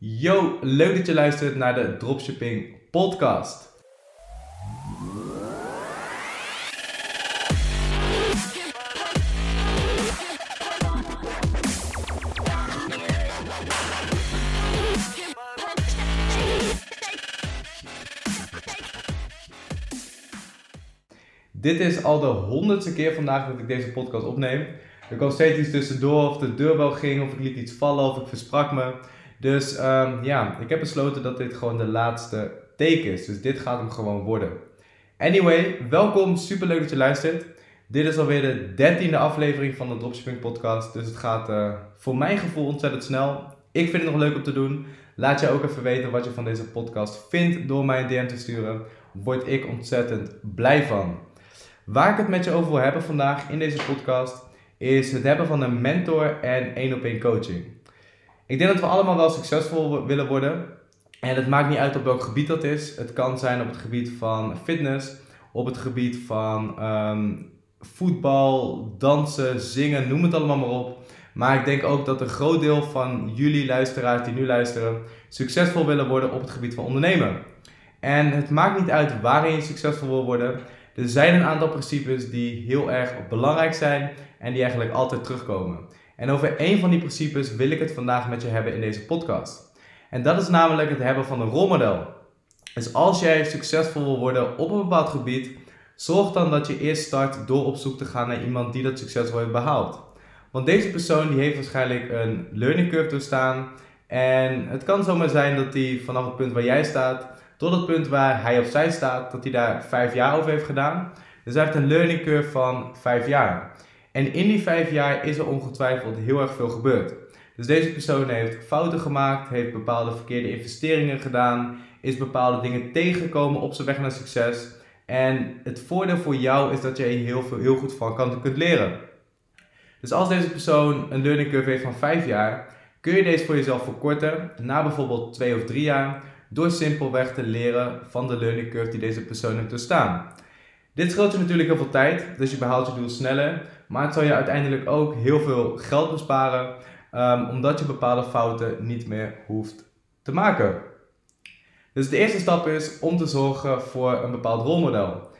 Yo, leuk dat je luistert naar de Dropshipping Podcast. Dit is al de honderdste keer vandaag dat ik deze podcast opneem. Er kwam steeds iets tussendoor, of de deurbel ging, of ik liet iets vallen, of ik versprak me. Dus ehm, ja, ik heb besloten dat dit gewoon de laatste take is. Dus dit gaat hem gewoon worden. Anyway, welkom. Super leuk dat je luistert. Dit is alweer de dertiende aflevering van de Dropshipping Podcast. Dus het gaat uh, voor mijn gevoel ontzettend snel. Ik vind het nog leuk om te doen. Laat je ook even weten wat je van deze podcast vindt door mij een DM te sturen. Word ik ontzettend blij van. Waar ik het met je over wil hebben vandaag in deze podcast is het hebben van een mentor en één op één coaching. Ik denk dat we allemaal wel succesvol willen worden. En het maakt niet uit op welk gebied dat is. Het kan zijn op het gebied van fitness, op het gebied van um, voetbal, dansen, zingen, noem het allemaal maar op. Maar ik denk ook dat een groot deel van jullie luisteraars die nu luisteren succesvol willen worden op het gebied van ondernemen. En het maakt niet uit waarin je succesvol wil worden. Er zijn een aantal principes die heel erg belangrijk zijn en die eigenlijk altijd terugkomen. En over één van die principes wil ik het vandaag met je hebben in deze podcast. En dat is namelijk het hebben van een rolmodel. Dus als jij succesvol wil worden op een bepaald gebied, zorg dan dat je eerst start door op zoek te gaan naar iemand die dat succesvol heeft behaald. Want deze persoon die heeft waarschijnlijk een learning curve doorstaan. En het kan zomaar zijn dat hij vanaf het punt waar jij staat tot het punt waar hij of zij staat, dat hij daar vijf jaar over heeft gedaan. Dus hij heeft een learning curve van vijf jaar. En in die vijf jaar is er ongetwijfeld heel erg veel gebeurd. Dus deze persoon heeft fouten gemaakt, heeft bepaalde verkeerde investeringen gedaan, is bepaalde dingen tegengekomen op zijn weg naar succes. En het voordeel voor jou is dat je heel, veel, heel goed van kan, kunt leren. Dus als deze persoon een learning curve heeft van 5 jaar, kun je deze voor jezelf verkorten naar bijvoorbeeld 2 of 3 jaar, door simpelweg te leren van de learning curve die deze persoon heeft doorstaan. Dit scheelt je natuurlijk heel veel tijd, dus je behaalt je doel sneller, maar het zal je uiteindelijk ook heel veel geld besparen, um, omdat je bepaalde fouten niet meer hoeft te maken. Dus de eerste stap is om te zorgen voor een bepaald rolmodel.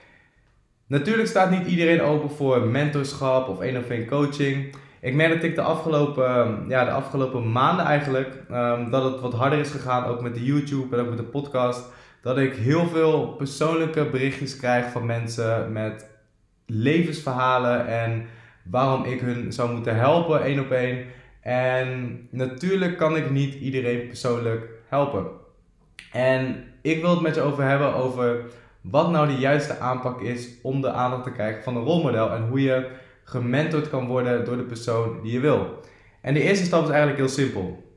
Natuurlijk staat niet iedereen open voor mentorschap of één of één coaching. Ik merk dat ik de afgelopen, ja, de afgelopen maanden eigenlijk, um, dat het wat harder is gegaan, ook met de YouTube en ook met de podcast. Dat ik heel veel persoonlijke berichtjes krijg van mensen met levensverhalen en waarom ik hun zou moeten helpen één op één. En natuurlijk kan ik niet iedereen persoonlijk helpen. En ik wil het met je over hebben over wat nou de juiste aanpak is om de aandacht te krijgen van een rolmodel en hoe je gementord kan worden door de persoon die je wil. En de eerste stap is eigenlijk heel simpel.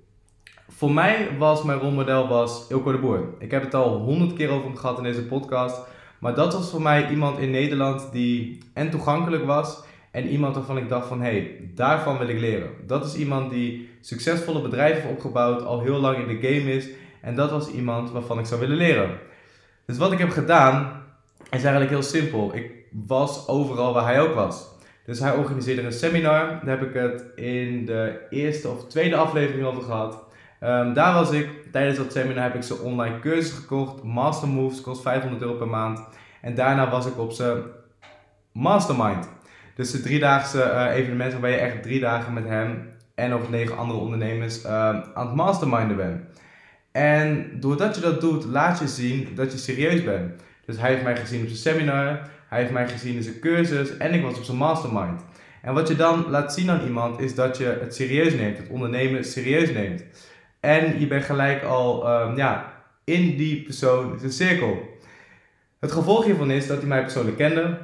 Voor mij was mijn rolmodel was Ilko de Boer. Ik heb het al honderd keer over hem gehad in deze podcast. Maar dat was voor mij iemand in Nederland die en toegankelijk was en iemand waarvan ik dacht van hé, hey, daarvan wil ik leren. Dat is iemand die succesvolle bedrijven heeft opgebouwd, al heel lang in de game is. En dat was iemand waarvan ik zou willen leren. Dus wat ik heb gedaan is eigenlijk heel simpel. Ik was overal waar hij ook was. Dus hij organiseerde een seminar. Daar heb ik het in de eerste of tweede aflevering over gehad. Um, daar was ik. Tijdens dat seminar heb ik zijn online cursus gekocht. Master Moves kost 500 euro per maand. En daarna was ik op zijn mastermind. Dus de driedaagse uh, evenement waarbij je echt drie dagen met hem en nog negen andere ondernemers uh, aan het masterminden bent. En doordat je dat doet, laat je zien dat je serieus bent. Dus hij heeft mij gezien op zijn seminar, hij heeft mij gezien in zijn cursus en ik was op zijn mastermind. En wat je dan laat zien aan iemand is dat je het serieus neemt, het ondernemen serieus neemt. En je bent gelijk al um, ja, in die persoon zijn cirkel. Het gevolg hiervan is dat hij mij persoonlijk kende.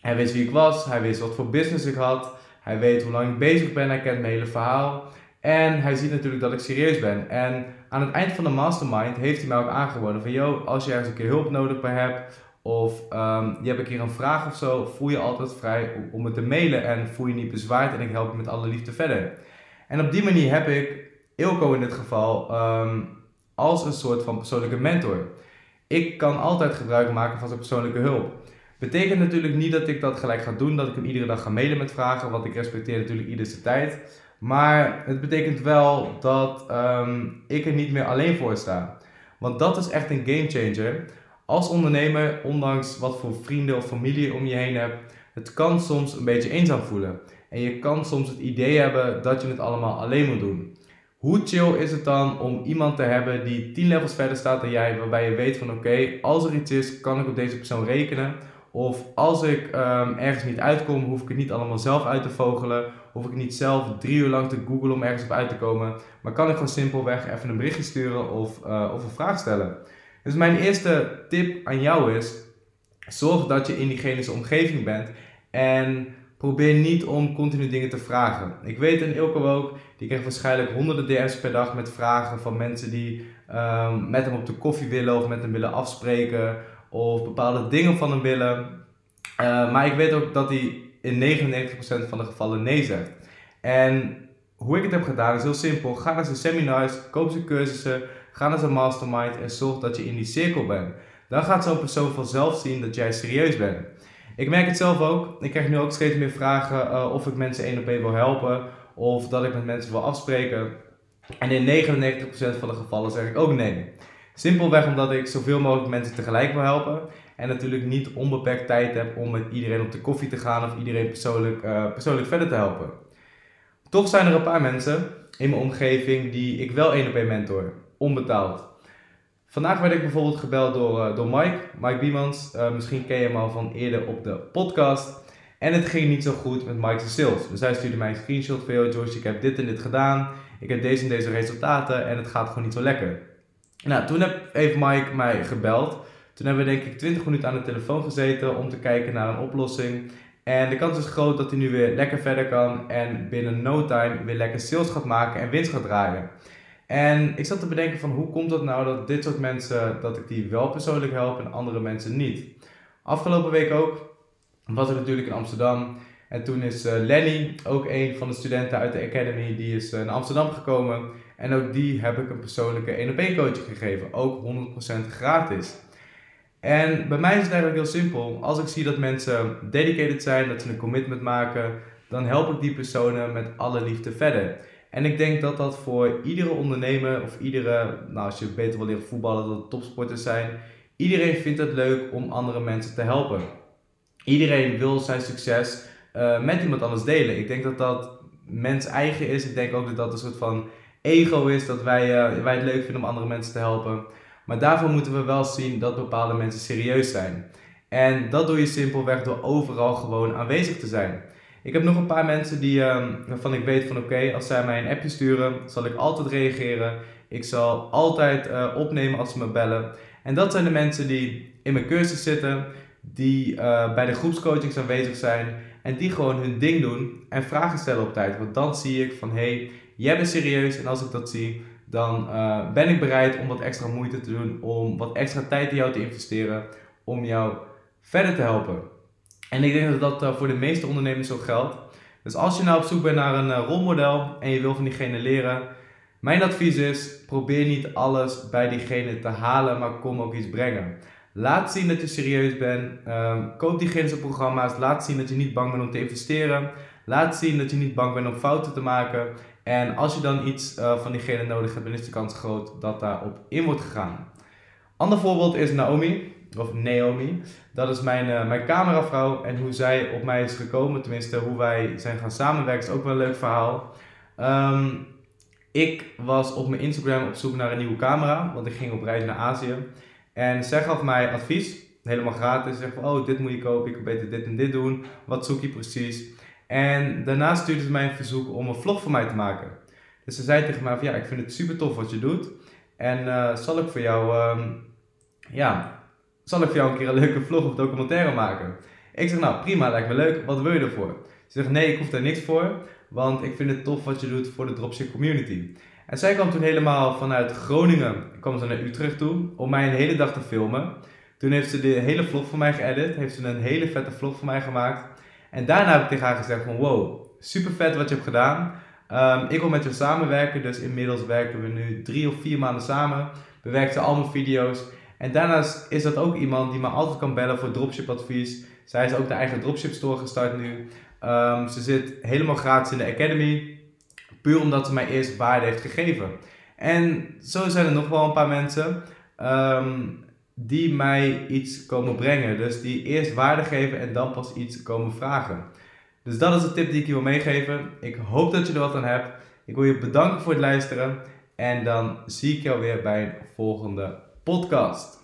Hij wist wie ik was, hij wist wat voor business ik had, hij weet hoe lang ik bezig ben, hij kent mijn hele verhaal. En hij ziet natuurlijk dat ik serieus ben. En aan het eind van de mastermind heeft hij mij ook aangeboden van... Yo, als je ergens een keer hulp nodig bij hebt... of um, je hebt een keer een vraag of zo... voel je altijd vrij om me te mailen en voel je niet bezwaard... en ik help je met alle liefde verder. En op die manier heb ik Ilko in dit geval um, als een soort van persoonlijke mentor. Ik kan altijd gebruik maken van zijn persoonlijke hulp. Betekent natuurlijk niet dat ik dat gelijk ga doen, dat ik hem iedere dag ga mailen met vragen, want ik respecteer natuurlijk iedere tijd. Maar het betekent wel dat ehm, ik er niet meer alleen voor sta. Want dat is echt een game changer. Als ondernemer, ondanks wat voor vrienden of familie om je heen hebt, het kan soms een beetje eenzaam voelen. En je kan soms het idee hebben dat je het allemaal alleen moet doen. Hoe chill is het dan om iemand te hebben die 10 levels verder staat dan jij, waarbij je weet van oké, als er iets is, kan ik op deze persoon rekenen. Of als ik um, ergens niet uitkom, hoef ik het niet allemaal zelf uit te vogelen. Hoef ik niet zelf drie uur lang te googlen om ergens op uit te komen. Maar kan ik gewoon simpelweg even een berichtje sturen of, uh, of een vraag stellen. Dus mijn eerste tip aan jou is: zorg dat je in diegene's omgeving bent. En probeer niet om continu dingen te vragen. Ik weet in Ilko ook, die krijgt waarschijnlijk honderden DM's per dag met vragen van mensen die um, met hem op de koffie willen of met hem willen afspreken of bepaalde dingen van hem willen. Uh, maar ik weet ook dat hij in 99% van de gevallen nee zegt. En hoe ik het heb gedaan is heel simpel. Ga naar zijn seminars, koop zijn cursussen, ga naar zijn mastermind en zorg dat je in die cirkel bent. Dan gaat zo'n persoon vanzelf zien dat jij serieus bent. Ik merk het zelf ook. Ik krijg nu ook steeds meer vragen uh, of ik mensen één op één wil helpen of dat ik met mensen wil afspreken. En in 99% van de gevallen zeg ik ook nee. Simpelweg omdat ik zoveel mogelijk mensen tegelijk wil helpen. En natuurlijk niet onbeperkt tijd heb om met iedereen op de koffie te gaan of iedereen persoonlijk, uh, persoonlijk verder te helpen. Toch zijn er een paar mensen in mijn omgeving die ik wel één op één mentor, onbetaald. Vandaag werd ik bijvoorbeeld gebeld door, uh, door Mike, Mike Biemans. Uh, misschien ken je hem al van eerder op de podcast. En het ging niet zo goed met Mike's sales. Dus hij stuurde mij een screenshot van, George, ik heb dit en dit gedaan. Ik heb deze en deze resultaten en het gaat gewoon niet zo lekker. Nou, toen heeft Mike mij gebeld. Toen hebben we denk ik 20 minuten aan de telefoon gezeten om te kijken naar een oplossing. En de kans is groot dat hij nu weer lekker verder kan en binnen no time weer lekker sales gaat maken en winst gaat draaien. En ik zat te bedenken van hoe komt dat nou dat dit soort mensen, dat ik die wel persoonlijk help en andere mensen niet. Afgelopen week ook was ik natuurlijk in Amsterdam. En toen is uh, Lenny, ook een van de studenten uit de Academy, die is uh, naar Amsterdam gekomen. En ook die heb ik een persoonlijke 1 op 1 coaching gegeven. Ook 100% gratis. En bij mij is het eigenlijk heel simpel. Als ik zie dat mensen dedicated zijn, dat ze een commitment maken, dan help ik die personen met alle liefde verder. En ik denk dat dat voor iedere ondernemer of iedere, nou als je beter wil leren voetballen, dat het topsporters zijn. Iedereen vindt het leuk om andere mensen te helpen. Iedereen wil zijn succes uh, met iemand anders delen. Ik denk dat dat mens eigen is. Ik denk ook dat dat een soort van ego is, dat wij, uh, wij het leuk vinden om andere mensen te helpen. Maar daarvoor moeten we wel zien dat bepaalde mensen serieus zijn. En dat doe je simpelweg door overal gewoon aanwezig te zijn. Ik heb nog een paar mensen die, uh, waarvan ik weet van oké, als zij mij een appje sturen, zal ik altijd reageren. Ik zal altijd uh, opnemen als ze me bellen. En dat zijn de mensen die in mijn cursus zitten, die uh, bij de groepscoachings aanwezig zijn en die gewoon hun ding doen en vragen stellen op tijd. Want dan zie ik van hé, hey, jij bent serieus en als ik dat zie, dan uh, ben ik bereid om wat extra moeite te doen, om wat extra tijd in jou te investeren, om jou verder te helpen. En ik denk dat dat uh, voor de meeste ondernemers zo geldt. Dus als je nou op zoek bent naar een uh, rolmodel en je wil van diegene leren, mijn advies is: probeer niet alles bij diegene te halen, maar kom ook iets brengen. Laat zien dat je serieus bent. Um, koop diegene programma's. Laat zien dat je niet bang bent om te investeren. Laat zien dat je niet bang bent om fouten te maken. En als je dan iets uh, van diegene nodig hebt, dan is de kans groot dat daarop in wordt gegaan. Ander voorbeeld is Naomi, of Naomi. Dat is mijn, uh, mijn cameravrouw en hoe zij op mij is gekomen, tenminste hoe wij zijn gaan samenwerken, is ook wel een leuk verhaal. Um, ik was op mijn Instagram op zoek naar een nieuwe camera, want ik ging op reis naar Azië. En zij gaf mij advies, helemaal gratis. Ze zegt van, oh, dit moet je kopen, ik kan beter dit en dit doen. Wat zoek je precies? En daarna stuurde ze mij een verzoek om een vlog voor mij te maken. Dus ze zei tegen mij van, ja, ik vind het super tof wat je doet. En uh, zal ik voor jou, um, ja, zal ik voor jou een keer een leuke vlog of documentaire maken? Ik zeg, nou prima, lijkt me leuk. Wat wil je ervoor? Ze zegt, nee, ik hoef daar niks voor. Want ik vind het tof wat je doet voor de dropship community. En zij kwam toen helemaal vanuit Groningen, kwam ze naar Utrecht toe, om mij een hele dag te filmen. Toen heeft ze de hele vlog voor mij geëdit, heeft ze een hele vette vlog voor mij gemaakt. En daarna heb ik tegen haar gezegd van wow, super vet wat je hebt gedaan. Um, ik wil met je samenwerken, dus inmiddels werken we nu drie of vier maanden samen. Bewerkt ze al mijn video's. En daarnaast is dat ook iemand die me altijd kan bellen voor dropship advies. Zij is ook de eigen dropship store gestart nu. Um, ze zit helemaal gratis in de Academy puur omdat ze mij eerst waarde heeft gegeven. En zo zijn er nog wel een paar mensen ehm, die mij iets komen brengen. Dus die eerst waarde geven en dan pas iets komen vragen. Dus dat is de tip die ik je wil meegeven. Ik hoop dat je er wat aan hebt. Ik wil je bedanken voor het luisteren. En dan zie ik jou weer bij een volgende podcast.